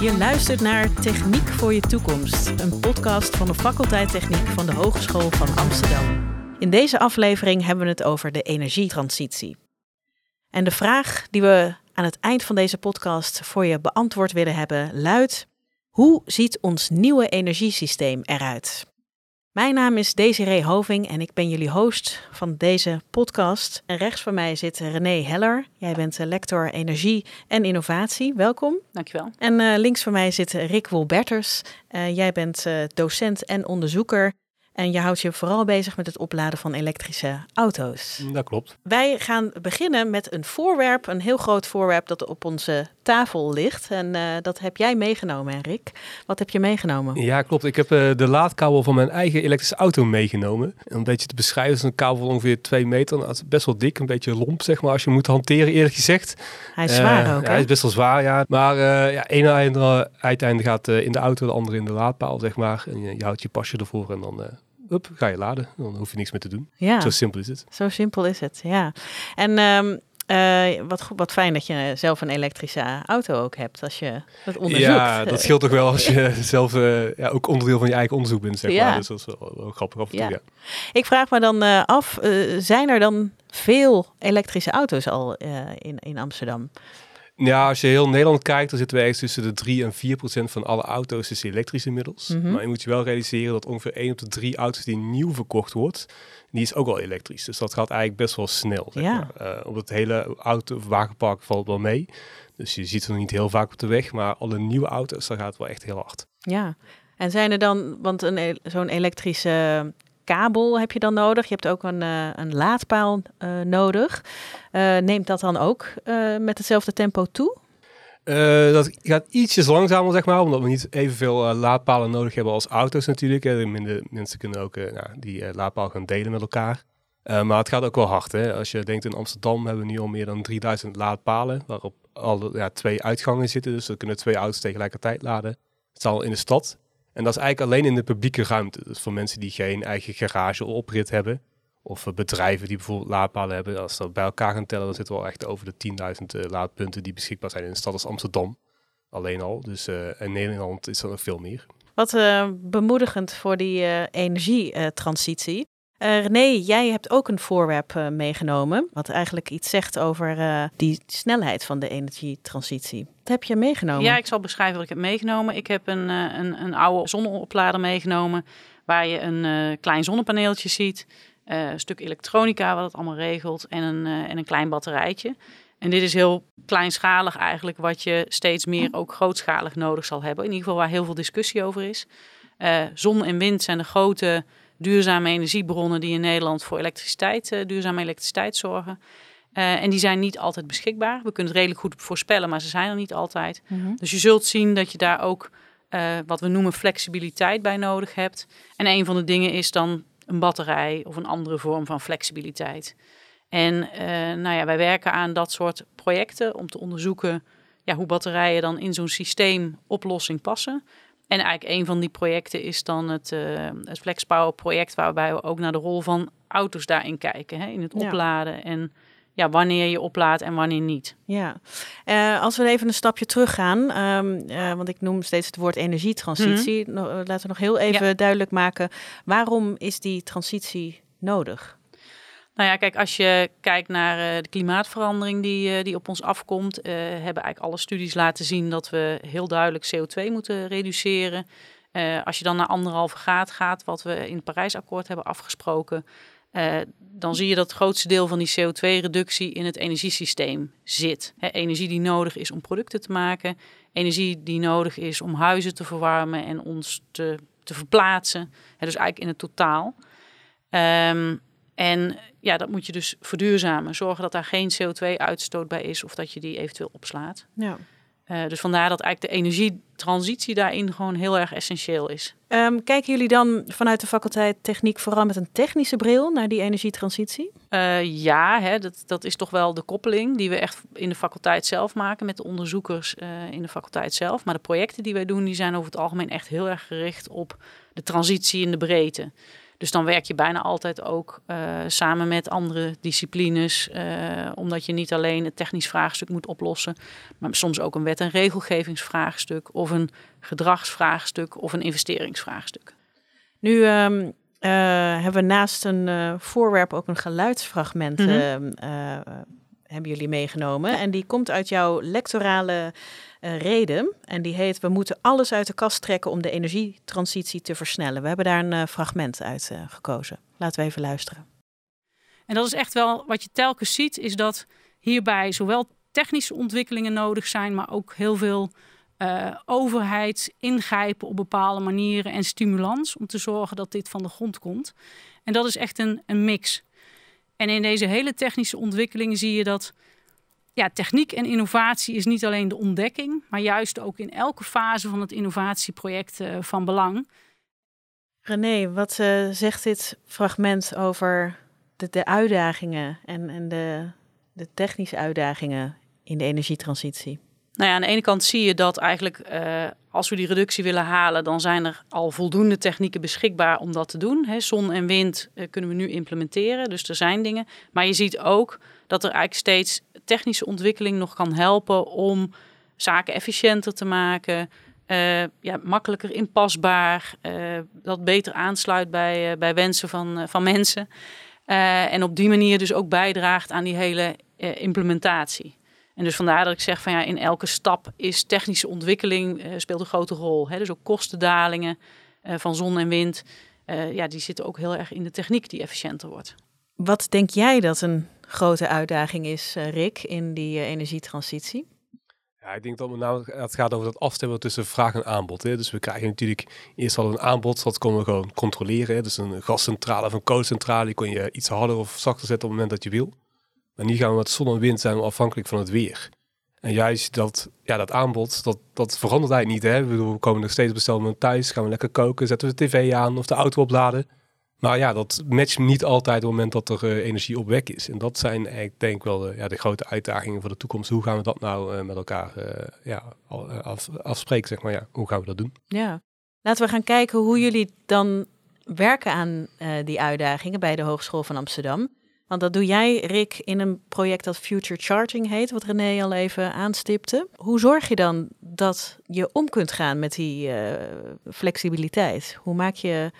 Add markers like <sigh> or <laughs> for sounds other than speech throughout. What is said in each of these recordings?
Je luistert naar Techniek voor je toekomst, een podcast van de faculteit Techniek van de Hogeschool van Amsterdam. In deze aflevering hebben we het over de energietransitie. En de vraag die we aan het eind van deze podcast voor je beantwoord willen hebben luidt: hoe ziet ons nieuwe energiesysteem eruit? Mijn naam is Desiree Hoving en ik ben jullie host van deze podcast. En rechts van mij zit René Heller. Jij bent lector energie en innovatie. Welkom. Dankjewel. En uh, links van mij zit Rick Wolberters. Uh, jij bent uh, docent en onderzoeker en je houdt je vooral bezig met het opladen van elektrische auto's. Dat klopt. Wij gaan beginnen met een voorwerp, een heel groot voorwerp dat op onze tafel ligt. En uh, dat heb jij meegenomen, Rick. Wat heb je meegenomen? Ja, klopt. Ik heb uh, de laadkabel van mijn eigen elektrische auto meegenomen. Een beetje te beschrijven, is een kabel van ongeveer 2 meter. Nou, het is best wel dik, een beetje lomp, zeg maar, als je moet hanteren, eerlijk gezegd. Hij is zwaar uh, ook, ja, Hij is best wel zwaar, ja. Maar ja, één einde, uiteinde gaat in de auto, de andere in de laadpaal, zeg maar. En je, je houdt je pasje ervoor en dan up, ga je laden. Dan hoef je niks meer te doen. Ja. Zo simpel is het. Zo simpel is het, ja. En um, uh, wat, wat fijn dat je zelf een elektrische auto ook hebt als je dat onderzoekt. Ja, <laughs> dat scheelt toch wel als je <laughs> zelf uh, ja, ook onderdeel van je eigen onderzoek bent, zeg ja. maar. Dus dat is wel, wel grappig af en toe, ja. Ik vraag me dan uh, af, zijn er dan veel elektrische auto's al in, in Amsterdam? Ja, als je heel Nederland kijkt, dan zitten we ergens tussen de 3 en 4 procent van alle auto's is elektrisch inmiddels. Mhm. Maar je moet je wel realiseren dat ongeveer 1 op de 3 auto's die nieuw verkocht wordt, die is ook al elektrisch. Dus dat gaat eigenlijk best wel snel. Zeg Ja. maar. Uh, op het hele auto- of wagenpark valt wel mee. Dus je ziet het nog niet heel vaak op de weg, maar alle nieuwe auto's, daar gaat het wel echt heel hard. Ja, en zijn er dan, want een, e- zo'n elektrische kabel heb je dan nodig. Je hebt ook een, uh, een laadpaal uh, nodig. Uh, neemt dat dan ook met hetzelfde tempo toe? Dat gaat ietsjes langzamer, zeg maar, omdat we niet evenveel laadpalen nodig hebben als auto's natuurlijk. Minder, mensen kunnen ook nou, die laadpaal gaan delen met elkaar. maar het gaat ook wel hard. Hè. Als je denkt in Amsterdam hebben we nu al meer dan 3000 laadpalen, waarop al ja, twee uitgangen zitten. Dus er kunnen twee auto's tegelijkertijd laden. Het is al in de stad. En dat is eigenlijk alleen in de publieke ruimte. Dus voor mensen die geen eigen garage of oprit hebben. Of bedrijven die bijvoorbeeld laadpalen hebben. Als dat bij elkaar gaan tellen, dan zitten we al echt over de 10.000 uh, laadpunten die beschikbaar zijn in een stad als Amsterdam. Alleen al. Dus uh, in Nederland is er nog veel meer. Wat bemoedigend voor die uh. René, jij hebt ook een voorwerp meegenomen. Wat eigenlijk iets zegt over die snelheid van de energietransitie. Wat heb je meegenomen? Ja, ik zal beschrijven wat ik heb meegenomen. Ik heb een, een, een oude zonneoplader meegenomen. Waar je een klein zonnepaneeltje ziet. Een stuk elektronica wat het allemaal regelt en een, en een klein batterijtje. En dit is heel kleinschalig eigenlijk, wat je steeds meer ook grootschalig nodig zal hebben. In ieder geval waar heel veel discussie over is. Zon en wind zijn de grote duurzame energiebronnen die in Nederland voor elektriciteit, duurzame elektriciteit zorgen. en die zijn niet altijd beschikbaar. We kunnen het redelijk goed voorspellen, maar ze zijn er niet altijd. Mm -hmm. Dus je zult zien dat je daar ook wat we noemen flexibiliteit bij nodig hebt. En een van de dingen is dan een batterij of een andere vorm van flexibiliteit. En uh, nou ja, wij werken aan dat soort projecten om te onderzoeken ja, hoe batterijen dan in zo'n systeemoplossing passen. En eigenlijk een van die projecten is dan het, uh, het FlexPower project, waarbij we ook naar de rol van auto's daarin kijken. Hè, in het Ja. opladen en ja, wanneer je oplaadt en wanneer niet. Ja, uh, als we even een stapje teruggaan, um, uh, want ik noem steeds het woord energietransitie. Mm -hmm. no, laten we nog heel even ja. duidelijk maken, waarom is die transitie nodig? Nou ja, kijk, als je kijkt naar uh, de klimaatverandering die, die op ons afkomt, hebben eigenlijk alle studies laten zien dat we heel duidelijk CO2 moeten reduceren. als je dan naar anderhalve graad gaat, wat we in het Parijsakkoord hebben afgesproken, dan zie je dat het grootste deel van die CO2-reductie in het energiesysteem zit. Energie die nodig is om producten te maken, energie die nodig is om huizen te verwarmen en ons te, te verplaatsen. Dus eigenlijk in het totaal. Um, en ja, dat moet je dus verduurzamen. Zorgen dat daar geen CO2-uitstoot bij is of dat je die eventueel opslaat. Ja. Uh, dus vandaar dat eigenlijk de energietransitie daarin gewoon heel erg essentieel is. Um, kijken jullie dan vanuit de faculteit techniek vooral met een technische bril naar die energietransitie? Uh, ja, hè, dat, dat is toch wel de koppeling die we echt in de faculteit zelf maken met de onderzoekers uh, in de faculteit zelf. Maar de projecten die wij doen, die zijn over het algemeen echt heel erg gericht op de transitie in de breedte. Dus dan werk je bijna altijd ook uh, samen met andere disciplines, uh, omdat je niet alleen het technisch vraagstuk moet oplossen, maar soms ook een wet- en regelgevingsvraagstuk of een gedragsvraagstuk of een investeringsvraagstuk. Nu um, uh, hebben we naast een voorwerp ook een geluidsfragment mm -hmm. hebben jullie meegenomen. En die komt uit jouw lectorale reden. En die heet: We moeten alles uit de kast trekken om de energietransitie te versnellen. We hebben daar een uh, fragment uit uh, gekozen. Laten we even luisteren. En dat is echt wel wat je telkens ziet, is dat hierbij zowel technische ontwikkelingen nodig zijn, maar ook heel veel overheid ingrijpen op bepaalde manieren en stimulans om te zorgen dat dit van de grond komt. En dat is echt een, een mix. En in deze hele technische ontwikkelingen zie je dat ja, techniek en innovatie is niet alleen de ontdekking, maar juist ook in elke fase van het innovatieproject uh, van belang. René, wat uh, zegt dit fragment over de, de uitdagingen en, en de, de technische uitdagingen in de energietransitie? Nou ja, aan de ene kant zie je dat eigenlijk uh, als we die reductie willen halen, dan zijn er al voldoende technieken beschikbaar om dat te doen. He, zon en wind uh, kunnen we nu implementeren, dus er zijn dingen. Maar je ziet ook dat er eigenlijk steeds technische ontwikkeling nog kan helpen om zaken efficiënter te maken, uh, ja, makkelijker inpasbaar, uh, dat beter aansluit bij, uh, bij wensen van, van mensen. en op die manier dus ook bijdraagt aan die hele implementatie. En dus vandaar dat ik zeg van ja, in elke stap is technische ontwikkeling speelt een grote rol. Hè? Dus ook kostendalingen van zon en wind, ja, die zitten ook heel erg in de techniek die efficiënter wordt. Wat denk jij dat een grote uitdaging is, uh, Rick, in die uh, energietransitie? Ja, ik denk dat met name het gaat over dat afstemmen tussen vraag en aanbod. Hè. Dus we krijgen natuurlijk eerst al een aanbod, dat kunnen we gewoon controleren. Hè. Dus een gascentrale of een koolcentrale, die kon je iets harder of zachter zetten op het moment dat je wil. Maar nu gaan we met zon en wind zijn we afhankelijk van het weer. En juist dat, ja, dat aanbod, dat, dat verandert eigenlijk niet. Hè. We komen nog steeds bestellen thuis, gaan we lekker koken, zetten we de tv aan of de auto opladen. Maar ja, dat matcht niet altijd op het moment dat er uh, energie op weg is. En dat zijn eigenlijk denk ik wel de, ja, de grote uitdagingen voor de toekomst. Hoe gaan we dat nou met elkaar ja, af, afspreken, zeg maar. Ja, hoe gaan we dat doen? Ja, laten we gaan kijken hoe jullie dan werken aan die uitdagingen bij de Hogeschool van Amsterdam. Want dat doe jij, Rick, in een project dat Future Charging heet, wat René al even aanstipte. Hoe zorg je dan dat je om kunt gaan met die flexibiliteit? Hoe maak je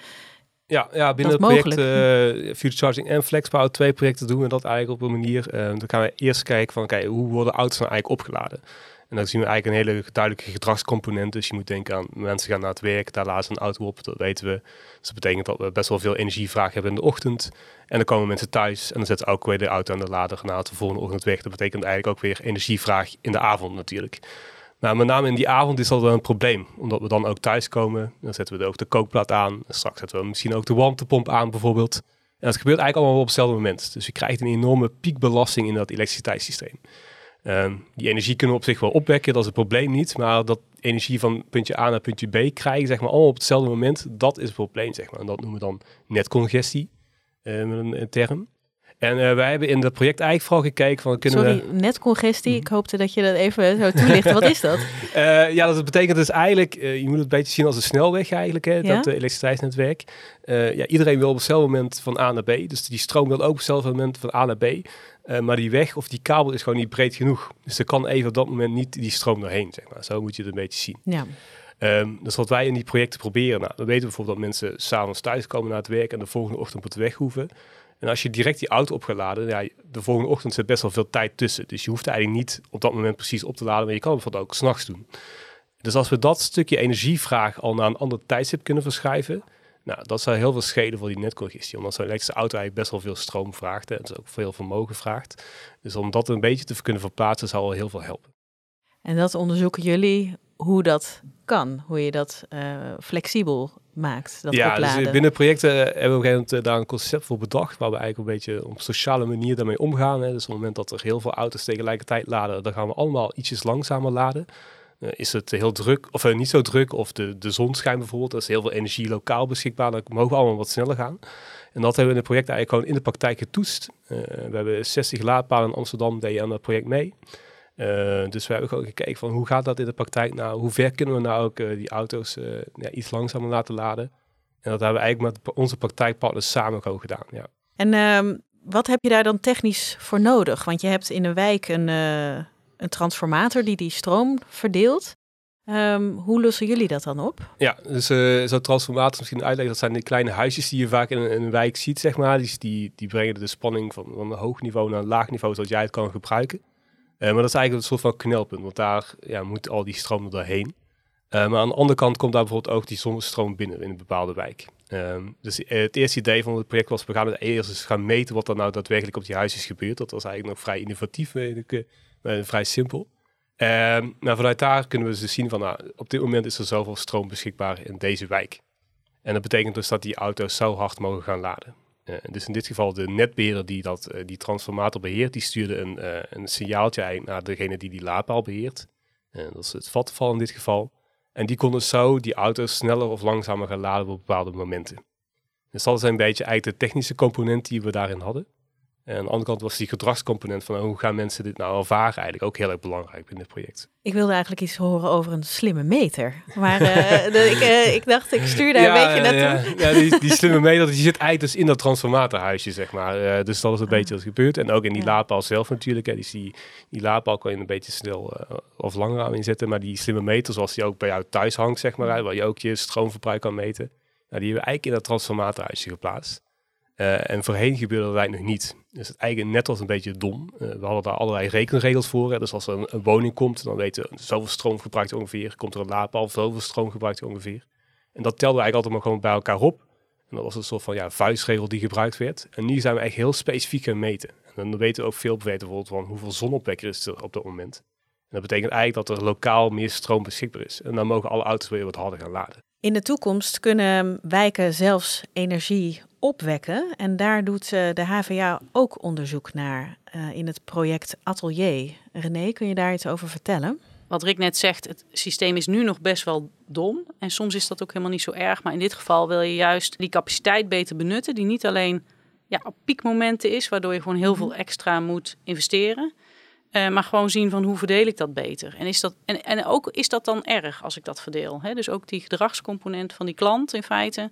ja, ja binnen het project uh, Future Charging en FlexPower, twee projecten doen we dat eigenlijk op een manier. Uh, dan gaan we eerst kijken van, oké, hoe worden auto's nou eigenlijk opgeladen? En dan zien we eigenlijk een hele duidelijke gedragscomponent. Dus je moet denken aan mensen gaan naar het werk, daar laten ze een auto op, dat weten we. Dus dat betekent dat we best wel veel energievraag hebben in de ochtend. En dan komen mensen thuis en dan zetten ze ook weer de auto aan de lader naar de volgende ochtend weg. Dat betekent eigenlijk ook weer energievraag in de avond natuurlijk. Nou, met name in die avond is dat wel een probleem. Omdat we dan ook thuiskomen. Dan zetten we ook de kookplaat aan. Straks zetten we misschien ook de warmtepomp aan bijvoorbeeld. En dat gebeurt eigenlijk allemaal op hetzelfde moment. Dus je krijgt een enorme piekbelasting in dat elektriciteitssysteem. Um, die energie kunnen we op zich wel opwekken, dat is het probleem niet. Maar dat energie van puntje A naar puntje B krijgen, zeg maar, allemaal op hetzelfde moment, dat is het probleem, zeg maar. En dat noemen we dan netcongestie, met een, een term. En uh, wij hebben in dat project eigenlijk vooral gekeken van kunnen Sorry, we... net congestie. Ik hoopte dat je dat even zo toelicht. Wat is dat? Uh, <laughs> ja, dat betekent dus eigenlijk, uh, je moet het een beetje zien als een snelweg eigenlijk, hè, ja? dat elektriciteitsnetwerk. ja, iedereen wil op hetzelfde moment van A naar B. Dus die stroom wil ook op hetzelfde moment van A naar B. maar die weg of die kabel is gewoon niet breed genoeg. Dus er kan even op dat moment niet die stroom doorheen, zeg maar. Zo moet je het een beetje zien. Ja. Um, dus wat wij in die projecten proberen, nou, we weten bijvoorbeeld dat mensen s'avonds thuis komen naar het werk en de volgende ochtend op de weg hoeven. En als je direct die auto op gaat laden, ja, de volgende ochtend zit best wel veel tijd tussen. Dus je hoeft eigenlijk niet op dat moment precies op te laden, maar je kan het bijvoorbeeld ook s'nachts doen. Dus als we dat stukje energievraag al naar een ander tijdstip kunnen verschuiven, nou, dat zou heel veel schelen voor die netcongestie. Omdat zo'n elektrische auto eigenlijk best wel veel stroom vraagt en dus ook veel vermogen vraagt. Dus om dat een beetje te kunnen verplaatsen, zou al heel veel helpen. En dat onderzoeken jullie hoe dat kan, hoe je dat uh, flexibel maakt. Dat ja, opladen. dus binnen projecten hebben we op een gegeven moment daar een concept voor bedacht, waar we eigenlijk een beetje op sociale manier daarmee omgaan. Hè. Dus op het moment dat er heel veel auto's tegelijkertijd laden, dan gaan we allemaal ietsjes langzamer laden. Uh, is het heel druk, of niet zo druk, of de, de zon schijnt bijvoorbeeld, er is heel veel energie lokaal beschikbaar, dan mogen we allemaal wat sneller gaan. En dat hebben we in het project eigenlijk gewoon in de praktijk getoetst. we hebben 60 laadpalen in Amsterdam, deed je aan dat project mee. Uh, dus we hebben gewoon gekeken van hoe gaat dat in de praktijk nou? Hoe ver kunnen we nou ook uh, die auto's uh, ja, iets langzamer laten laden? En dat hebben we eigenlijk met onze praktijkpartners samen gewoon gedaan. Ja. En ehm, wat heb je daar dan technisch voor nodig? Want je hebt in een wijk een, een transformator die die stroom verdeelt. Ehm, hoe lossen jullie dat dan op? Ja, dus uh, zo'n transformator misschien uitleggen. Dat zijn die kleine huisjes die je vaak in een, wijk ziet, zeg maar. Die, die, die brengen de spanning van, van een hoog niveau naar een laag niveau, zodat jij het kan gebruiken. Uh, maar dat is eigenlijk een soort van knelpunt, want daar ja, moet al die stroom doorheen. Uh, maar aan de andere kant komt daar bijvoorbeeld ook die zonnestroom binnen in een bepaalde wijk. Um, dus het eerste idee van het project was, we gaan het eerst gaan meten wat er nou daadwerkelijk op die huisjes gebeurt. Dat was eigenlijk nog vrij innovatief, ik, vrij simpel. Um, maar vanuit daar kunnen we dus zien van, nou, op dit moment is er zoveel stroom beschikbaar in deze wijk. En dat betekent dus dat die auto's zo hard mogen gaan laden. Uh, dus in dit geval de netbeheerder die dat, uh, die transformator beheert, die stuurde een, uh, een signaaltje eigenlijk naar degene die die laadpaal beheert. dat is het vattenval in dit geval. En die konden zo die auto's sneller of langzamer gaan laden op bepaalde momenten. Dus dat is een beetje eigenlijk de technische component die we daarin hadden. En aan de andere kant was die gedragscomponent van hoe gaan mensen dit nou ervaren eigenlijk ook heel erg belangrijk in dit project. Ik wilde eigenlijk iets horen over een slimme meter. Maar <laughs> uh, ik, uh, ik, dacht, ik stuur daar een beetje naartoe. Ja, ja die, die, slimme meter die zit eigenlijk dus in dat transformatorhuisje, zeg maar. Uh, dus dat is een ah. beetje wat gebeurt. En ook in die ja. laadpaal zelf natuurlijk. Hè. Die, die, die laadpaal kan je een beetje snel of langer aan inzetten. Maar die slimme meter, zoals die ook bij jou thuis hangt, zeg maar, waar je ook je stroomverbruik kan meten. Nou, die hebben we eigenlijk in dat transformatorhuisje geplaatst. Uh, en voorheen gebeurde dat eigenlijk nog niet. Dus het eigenlijk net was een beetje dom. Uh, we hadden daar allerlei rekenregels voor. Hè. Dus als er een, woning komt, dan weten we zoveel stroom gebruikt ongeveer. Komt er een laadpaal, zoveel stroom gebruikt ongeveer. En dat telden we eigenlijk altijd maar gewoon bij elkaar op. En dat was een soort van ja, vuistregel die gebruikt werd. En nu zijn we echt heel specifiek gaan meten. En dan weten we ook veel weten bijvoorbeeld van hoeveel zonopwekker is er op dat moment. En dat betekent eigenlijk dat er lokaal meer stroom beschikbaar is. En dan mogen alle auto's weer wat harder gaan laden. In de toekomst kunnen wijken zelfs energie opwekken. En daar doet de HVA ook onderzoek naar uh, in het project Atelier. René, kun je daar iets over vertellen? Wat Rick net zegt, het systeem is nu nog best wel dom. En soms is dat ook helemaal niet zo erg. Maar in dit geval wil je juist die capaciteit beter benutten. Die niet alleen ja, op piekmomenten is, waardoor je gewoon heel veel extra moet investeren. Uh, maar gewoon zien van hoe verdeel ik dat beter. En, is dat, en, en ook is dat dan erg als ik dat verdeel. Hè? Dus ook die gedragscomponent van die klant in feite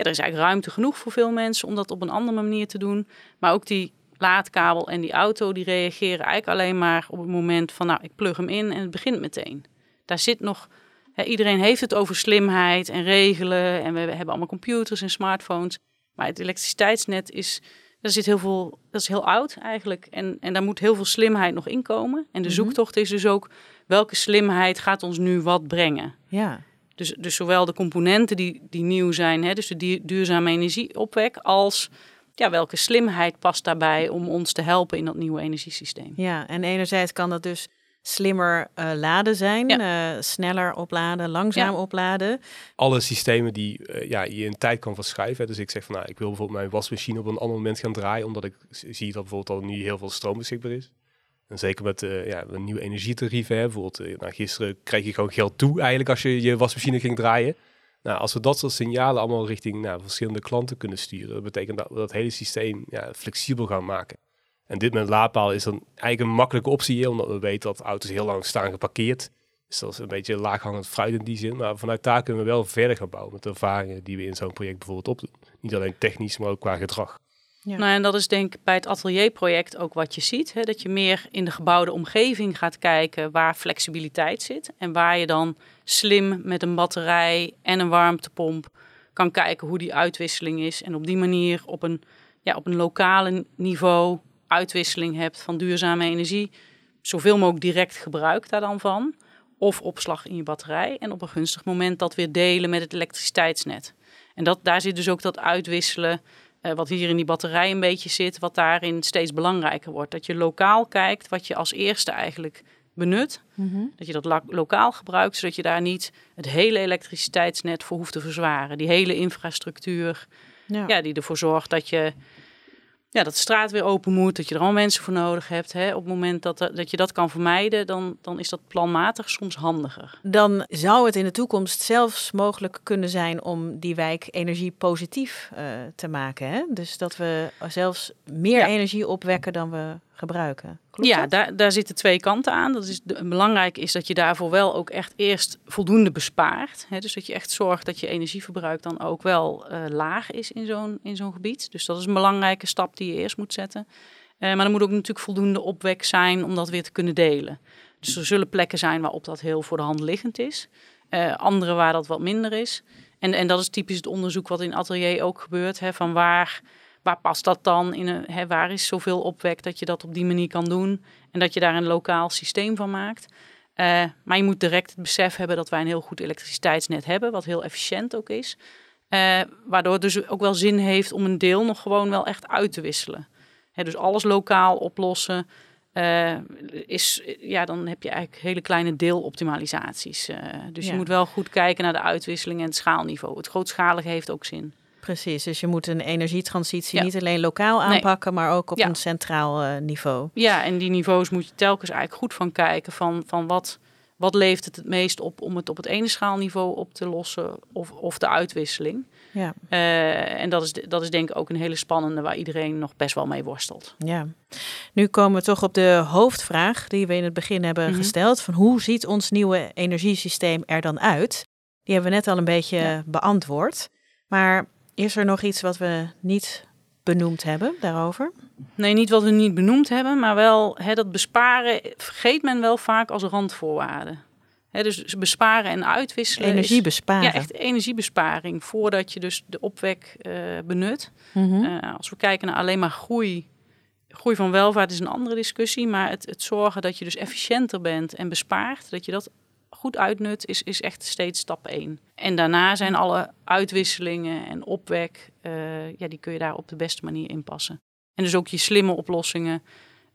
ja, er is eigenlijk ruimte genoeg voor veel mensen om dat op een andere manier te doen. Maar ook die laadkabel en die auto, die reageren eigenlijk alleen maar op het moment van, nou, ik plug hem in en het begint meteen. Daar zit nog, hè, iedereen heeft het over slimheid en regelen en we hebben allemaal computers en smartphones. Maar het elektriciteitsnet is, daar zit heel veel, dat is heel oud eigenlijk. En, en daar moet heel veel slimheid nog in komen. En de mhm. zoektocht is dus ook, welke slimheid gaat ons nu wat brengen? Ja. Dus, dus zowel de componenten die, die nieuw zijn, hè, dus de duurzame energieopwek, als ja, welke slimheid past daarbij om ons te helpen in dat nieuwe energiesysteem. Ja, en enerzijds kan dat dus slimmer uh, laden zijn, ja. uh, sneller opladen, langzaam ja. opladen. Alle systemen die uh, ja, je in tijd kan verschuiven. Dus ik zeg van, nou, ik wil bijvoorbeeld mijn wasmachine op een ander moment gaan draaien, omdat ik zie dat bijvoorbeeld al nu heel veel stroom beschikbaar is. En zeker met uh, ja, een nieuwe energietarieven. Hè. Bijvoorbeeld, uh, nou, gisteren kreeg je gewoon geld toe eigenlijk als je je wasmachine ging draaien. Nou, als we dat soort signalen allemaal richting nou, verschillende klanten kunnen sturen, dat betekent dat we dat hele systeem ja, flexibel gaan maken. En dit met laadpaal is dan eigenlijk een makkelijke optie, omdat we weten dat auto's heel lang staan geparkeerd. Dus dat is een beetje laaghangend fruit in die zin. Maar vanuit daar kunnen we wel verder gaan bouwen met de ervaringen die we in zo'n project bijvoorbeeld opdoen. Niet alleen technisch, maar ook qua gedrag. Nou, en dat is denk ik bij het atelierproject ook wat je ziet. Hè? Dat je meer in de gebouwde omgeving gaat kijken waar flexibiliteit zit. En waar je dan slim met een batterij en een warmtepomp kan kijken hoe die uitwisseling is. En op die manier op een, ja, op een lokale niveau uitwisseling hebt van duurzame energie. Zoveel mogelijk direct gebruik daar dan van. Of opslag in je batterij. En op een gunstig moment dat weer delen met het elektriciteitsnet. En dat, daar zit dus ook dat uitwisselen uh, wat hier in die batterij een beetje zit, wat daarin steeds belangrijker wordt. Dat je lokaal kijkt wat je als eerste eigenlijk benut. Mhm. Dat je dat lokaal gebruikt, zodat je daar niet het hele elektriciteitsnet voor hoeft te verzwaren. Die hele infrastructuur, ja. ja die ervoor zorgt dat je ja, dat de straat weer open moet, dat je er al mensen voor nodig hebt. Hè. Op het moment dat, dat je dat kan vermijden, dan, dan is dat planmatig soms handiger. Dan zou het in de toekomst zelfs mogelijk kunnen zijn om die wijk energiepositief uh, te maken. Hè? Dus dat we zelfs meer energie opwekken dan we gebruiken. Klopt ja, dat? daar, daar zitten twee kanten aan. Dat is de, belangrijk is dat je daarvoor wel ook echt eerst voldoende bespaart. Hè? Dus dat je echt zorgt dat je energieverbruik dan ook wel eh, laag is in zo'n, in zo'n gebied. Dus dat is een belangrijke stap die je eerst moet zetten. Eh, maar er moet ook natuurlijk voldoende opwek zijn om dat weer te kunnen delen. Dus er zullen plekken zijn waarop dat heel voor de hand liggend is. Eh, andere waar dat wat minder is. En, en dat is typisch het onderzoek wat in atelier ook gebeurt. Hè, van waar, waar past dat dan? In een, hè, waar is zoveel opwek dat je dat op die manier kan doen? En dat je daar een lokaal systeem van maakt. Uh, maar je moet direct het besef hebben dat wij een heel goed elektriciteitsnet hebben. Wat heel efficiënt ook is. Uh, waardoor het dus ook wel zin heeft om een deel nog gewoon wel echt uit te wisselen. Hè, dus alles lokaal oplossen. Uh, is, ja, dan heb je eigenlijk hele kleine deeloptimalisaties. Dus Ja. je moet wel goed kijken naar de uitwisseling en het schaalniveau. Het grootschalige heeft ook zin. Precies, dus je moet een energietransitie Ja. niet alleen lokaal Nee. aanpakken, maar ook op Ja. een centraal eh, niveau. Ja, en die niveaus moet je telkens eigenlijk goed van kijken van, van wat, wat levert het het meest op om het op het ene schaalniveau op te lossen of, of de uitwisseling. Ja, Uh, en dat is, dat is denk ik ook een hele spannende waar iedereen nog best wel mee worstelt. ja. Nu komen we toch op de hoofdvraag die we in het begin hebben Mhm. gesteld. Van hoe ziet ons nieuwe energiesysteem er dan uit? Die hebben we net al een beetje Ja. beantwoord. Maar is er nog iets wat we niet benoemd hebben daarover? Nee, niet wat we niet benoemd hebben, maar wel hè, dat besparen vergeet men wel vaak als randvoorwaarde. Hè, dus besparen en uitwisselen. is- Energie besparen. ja, echt energiebesparing voordat je dus de opwek eh, benut. Mhm. Eh, als we kijken naar alleen maar groei, groei van welvaart is een andere discussie, maar het, het zorgen dat je dus efficiënter bent en bespaart, dat je dat goed uitnut, is, is echt steeds stap één. En daarna zijn alle uitwisselingen en opwek, eh, ja, die kun je daar op de beste manier inpassen. En dus ook je slimme oplossingen,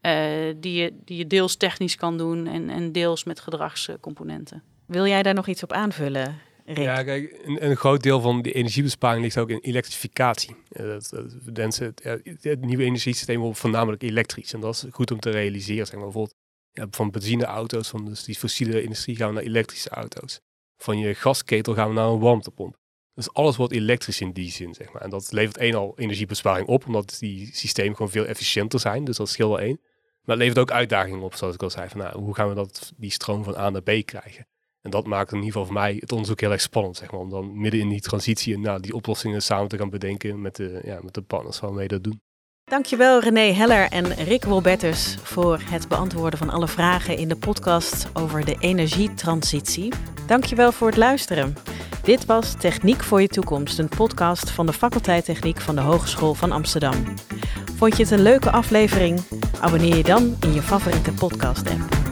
eh, die, je, die je deels technisch kan doen en, en deels met gedragscomponenten. Wil jij daar nog iets op aanvullen, Rick? Ja, kijk, een, een groot deel van die energiebesparing ligt ook in elektrificatie. Eh, dat, dat, het, ja, het nieuwe energiesysteem wordt voornamelijk elektrisch. En dat is goed om te realiseren. Zeg maar. Bijvoorbeeld van benzineauto's, van dus die fossiele industrie gaan we naar elektrische auto's. Van je gasketel gaan we naar een warmtepomp. Dus alles wordt elektrisch in die zin, zeg maar. En dat levert één al energiebesparing op, omdat die systemen gewoon veel efficiënter zijn. Dus dat scheelt wel één. Maar het levert ook uitdagingen op, zoals ik al zei. Van, nou, hoe gaan we dat, die stroom van A naar B krijgen? En dat maakt in ieder geval voor mij het onderzoek heel erg spannend, zeg maar. Om dan midden in die transitie nou, die oplossingen samen te gaan bedenken met de, ja, met de partners waarmee we dat doen. Dankjewel René Heller en Rick Wolbertus voor het beantwoorden van alle vragen in de podcast over de energietransitie. Dankjewel voor het luisteren. Dit was Techniek voor je toekomst, een podcast van de faculteit Techniek van de Hogeschool van Amsterdam. Vond je het een leuke aflevering? Abonneer je dan in je favoriete podcast app.